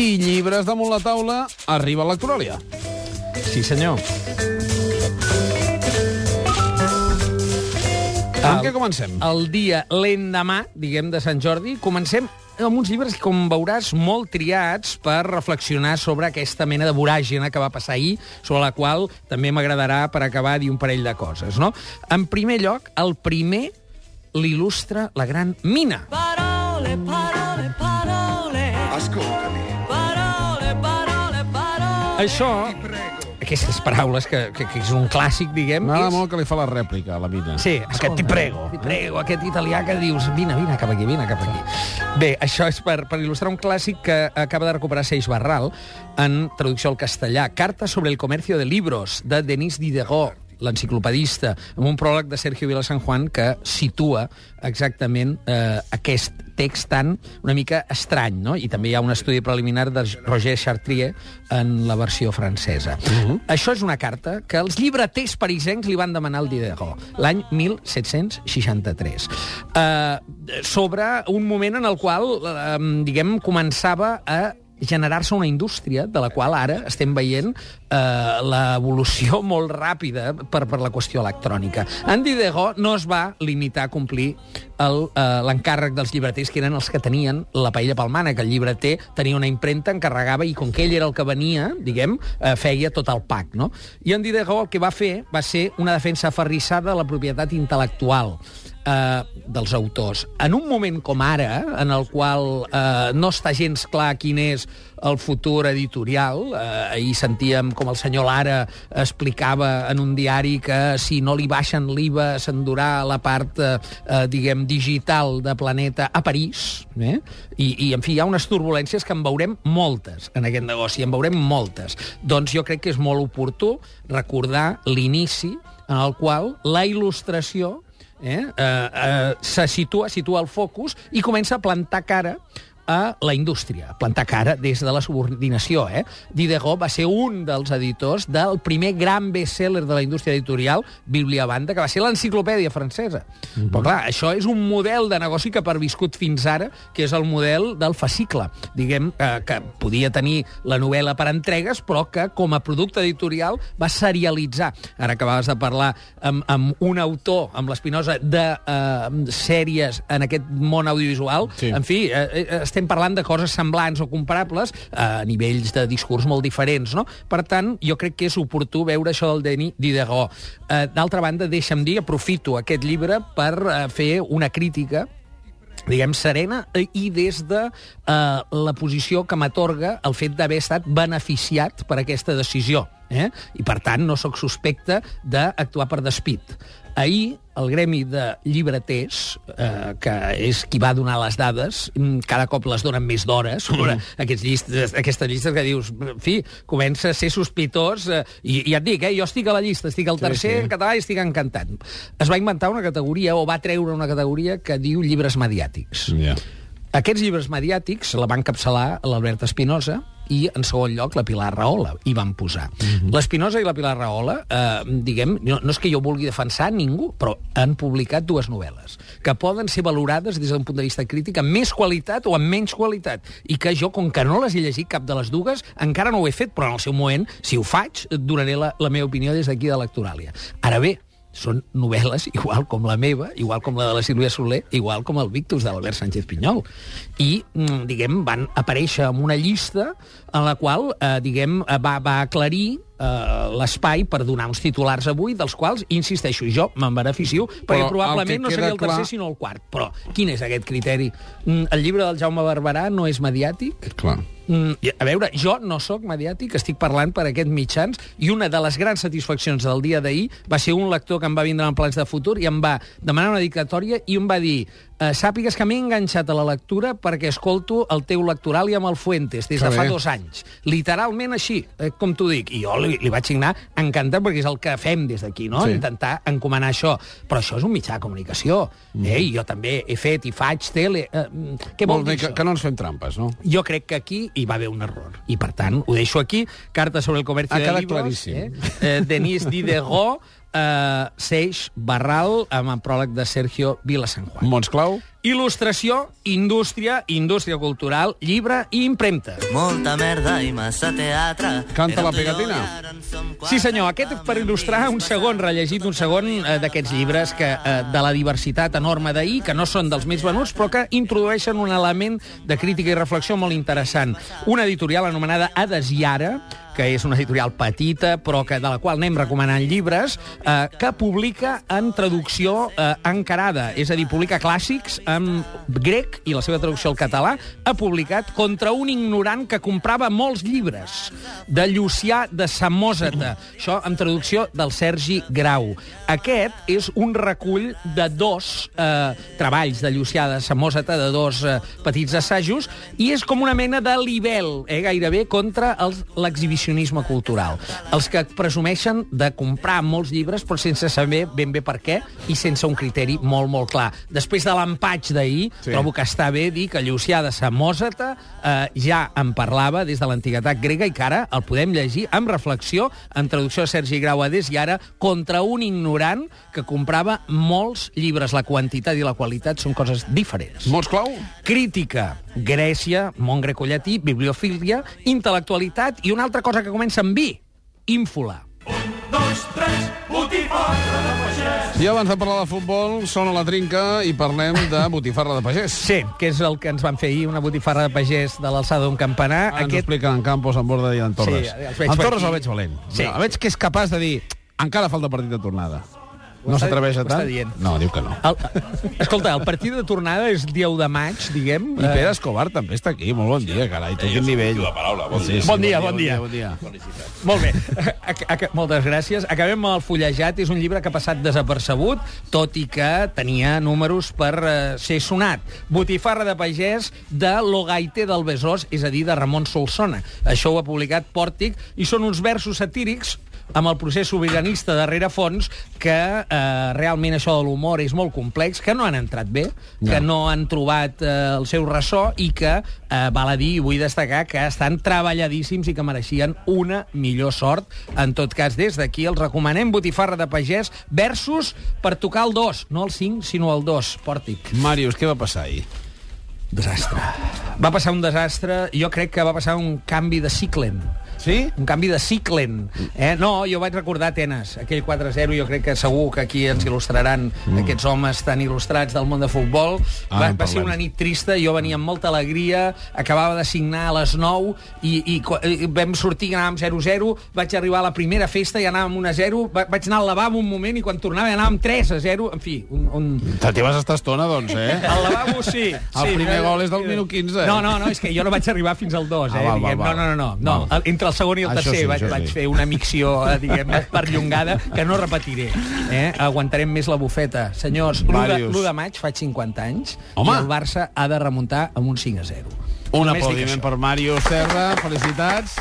I llibres damunt la taula, arriba l'Electoràlia. Sí, senyor. Amb què comencem? El dia, l'endemà, diguem, de Sant Jordi, comencem amb uns llibres, com veuràs, molt triats per reflexionar sobre aquesta mena de voràgina que va passar ahir, sobre la qual també m'agradarà, per acabar, dir un parell de coses. No? En primer lloc, el primer l'il·lustra la gran Mina. Parole, parole, parole. Ascoltami. Això, aquestes paraules, que, que, que és un clàssic, diguem... M'agrada és... molt que li fa la rèplica, a la Mina. Sí, aquest ti prego. Ti prego, aquest italià que dius, vine, vine cap aquí, vine cap aquí. Bé, això és per, per il·lustrar un clàssic que acaba de recuperar Seix Barral en traducció al castellà. Carta sobre el comercio de libros, de Denis Diderot, l'enciclopedista, amb un pròleg de Sergio Vila San Juan que situa exactament eh, aquest text tan una mica estrany, no? I també hi ha un estudi preliminar de Roger Chartrier en la versió francesa. Uh -huh. Això és una carta que els llibreters parisencs li van demanar al Diderot l'any 1763 eh, sobre un moment en el qual, eh, diguem, començava a generar-se una indústria de la qual ara estem veient eh, l'evolució molt ràpida per, per la qüestió electrònica. En Diderot no es va limitar a complir eh, l'encàrrec dels llibreters, que eren els que tenien la paella palmana, que el llibreter tenia una impremta, encarregava, i com que ell era el que venia, diguem, eh, feia tot el pack, no? I en Diderot el que va fer va ser una defensa aferrissada de la propietat intel·lectual eh, dels autors. En un moment com ara, en el qual eh, no està gens clar quin és el futur editorial, eh, ahir sentíem com el senyor Lara explicava en un diari que si no li baixen l'IVA s'endurà la part, eh, eh, diguem, digital de Planeta a París, eh? I, i, en fi, hi ha unes turbulències que en veurem moltes en aquest negoci, en veurem moltes. Doncs jo crec que és molt oportú recordar l'inici en el qual la il·lustració eh, eh, eh, se situa, situa el focus i comença a plantar cara a la indústria, plantar cara des de la subordinació. Eh? Diderot va ser un dels editors del primer gran best-seller de la indústria editorial, Bíblia Banda, que va ser l'enciclopèdia francesa. Mm -hmm. Però clar, això és un model de negoci que ha perviscut fins ara, que és el model del fascicle. Diguem eh, que podia tenir la novel·la per entregues, però que com a producte editorial va serialitzar. Ara acabaves de parlar amb, amb un autor, amb l'Espinosa, de eh, sèries en aquest món audiovisual. Sí. En fi, eh, eh, estem parlant de coses semblants o comparables a nivells de discurs molt diferents, no? Per tant, jo crec que és oportú veure això del Denis Diderot. Eh, D'altra banda, deixa'm dir, aprofito aquest llibre per eh, fer una crítica diguem, serena eh, i des de eh, la posició que m'atorga el fet d'haver estat beneficiat per aquesta decisió. Eh? I, per tant, no sóc suspecte d'actuar per despit. Ahir, el gremi de llibreters, eh, que és qui va donar les dades, mm, cada cop les donen més d'hores, sobre mm. aquests llistes, aquestes llistes que dius, en fi, comença a ser sospitós, eh, i, i ja et dic, eh, jo estic a la llista, estic al tercer sí. en català i estic encantat. Es va inventar una categoria, o va treure una categoria que diu llibres mediàtics. Ja. Aquests llibres mediàtics la van capçalar l'Albert Espinosa i, en segon lloc, la Pilar Rahola hi van posar. Mm -hmm. L'Espinosa i la Pilar Rahola, eh, diguem, no, no és que jo vulgui defensar ningú, però han publicat dues novel·les que poden ser valorades des d'un punt de vista crític amb més qualitat o amb menys qualitat, i que jo, com que no les he llegit cap de les dues, encara no ho he fet, però en el seu moment, si ho faig, donaré la, la meva opinió des d'aquí de l'Electoràlia. Ara bé, són novel·les igual com la meva, igual com la de la Sílvia Soler, igual com el Victus de l'Albert Sánchez Pinyol. I, mm, diguem, van aparèixer en una llista en la qual, eh, diguem, va, va aclarir eh, l'espai per donar uns titulars avui, dels quals, insisteixo, jo me'n beneficio, perquè Però probablement no seria el tercer, clar- sinó el quart. Però quin és aquest criteri? Mm, El llibre del Jaume Barberà no és mediàtic? Clar. Mm, a veure, jo no sóc mediàtic, estic parlant per aquests mitjans, i una de les grans satisfaccions del dia d'ahir va ser un lector que em va vindre en plans de futur i em va demanar una dictatòria i em va dir eh, sàpigues que m'he enganxat a la lectura perquè escolto el teu lectoral i amb el Fuentes des de fa dos anys. Literalment així, eh, com t'ho dic. I jo li, li vaig signar encantat perquè és el que fem des d'aquí, no? Sí. Intentar encomanar això. Però això és un mitjà de comunicació. Mm. Eh? I jo també he fet i faig tele. Eh, mm, què vol Vols dir dir que, que no ens fem trampes, no? Jo crec que aquí hi va haver un error. I, per tant, ho deixo aquí. Carta sobre el comercio Ha de quedat libros. claríssim. Eh? Eh, Denis Diderot, eh, Seix Barral, amb el pròleg de Sergio Vilasanjuan. Mons Clau? Il·lustració, indústria, indústria cultural, llibre i impremta. Molta merda i massa teatre. Canta la pegatina. Sí, senyor, aquest per il·lustrar un segon, rellegit un segon eh, d'aquests llibres que, eh, de la diversitat enorme d'ahir, que no són dels més venuts, però que introdueixen un element de crítica i reflexió molt interessant. Una editorial anomenada Hades i Ara, que és una editorial petita, però que de la qual anem recomanant llibres, eh, que publica en traducció eh, encarada, és a dir, publica clàssics en grec i la seva traducció al català ha publicat Contra un ignorant que comprava molts llibres, de Llucià de Samòsata. Això en traducció del Sergi Grau. Aquest és un recull de dos eh, treballs de Llucià de Samòsata, de dos eh, petits assajos, i és com una mena de libel, eh, gairebé, contra els- l'exhibicionisme cultural. Els que presumeixen de comprar molts llibres, però sense saber ben bé per què i sense un criteri molt, molt clar. Després de l'empatx d'ahir, Sí. trobo que està bé dir que Llucià de Samòsata eh, ja en parlava des de l'antiguitat grega i que ara el podem llegir amb reflexió, en traducció de Sergi Grauades, i ara contra un ignorant que comprava molts llibres. La quantitat i la qualitat són coses diferents. Mots clau? Crítica, Grècia, món grecollatí, bibliofília, intel·lectualitat i una altra cosa que comença amb vi, ínfola. I abans de parlar de futbol, sona la trinca i parlem de botifarra de pagès. Sí, que és el que ens van fer ahir, una botifarra de pagès de l'alçada d'un campanar. Ara ens ho expliquen en Campos, en Borda i en Torres. Sí, en Torres aquí. el veig valent. Sí. El veig que és capaç de dir encara falta partit de tornada. No s'atreveix a tant? dient. No, diu que no. El, escolta, el partit de tornada és dia 1 de maig, diguem. I Pere Escobar també està aquí. Molt bon dia, carai. Tu quin nivell. La paraula, bon, sí, sí, Bon dia, bon dia. Bon dia. Molt bé, Ac- ac- moltes gràcies. Acabem amb el fullejat. És un llibre que ha passat desapercebut, tot i que tenia números per eh, ser sonat. Botifarra de pagès de Logaite del Besòs, és a dir, de Ramon Solsona. Això ho ha publicat Pòrtic i són uns versos satírics amb el procés sobiranista darrere fons, que eh, realment això de l'humor és molt complex, que no han entrat bé, No. que no han trobat eh, el seu ressò i que, eh, val a dir, i vull destacar, que estan treballadíssims i que mereixien una millor sort. En tot cas, des d'aquí els recomanem Botifarra de Pagès versus per tocar el 2, no el 5, sinó el 2, Pòrtic. Màrius, què va passar ahir? Desastre. Va passar un desastre, jo crec que va passar un canvi de ciclen. Sí? Un canvi de ciclen. Eh? No, jo vaig recordar Atenes, aquell 4-0, jo crec que segur que aquí ens il·lustraran mm. aquests homes tan il·lustrats del món de futbol. Ah, va, va ser una nit trista, jo venia amb molta alegria, acabava de signar a les 9 i, i, i vam sortir i anàvem 0-0, vaig arribar a la primera festa i anàvem 1-0, va, vaig anar al lavabo un moment i quan tornava anàvem 3-0, en fi, un... un... T'hi vas estar estona, doncs, eh? Al lavabo sí. El sí, primer eh, gol és del minut 15. No, no, no, és que jo no vaig arribar fins al 2, eh? Ah, val, diguem. val. No, no, no, no. no. Entre el segon i el Això tercer sí, vaig, això vaig sí. fer una micció, eh, diguem, perllongada, que no repetiré. Eh? Aguantarem més la bufeta. Senyors, l'1 de, Màrius. l'1 de maig faig 50 anys Home. i el Barça ha de remuntar amb un 5 a 0. Un Només aplaudiment per Màrius Serra. Felicitats.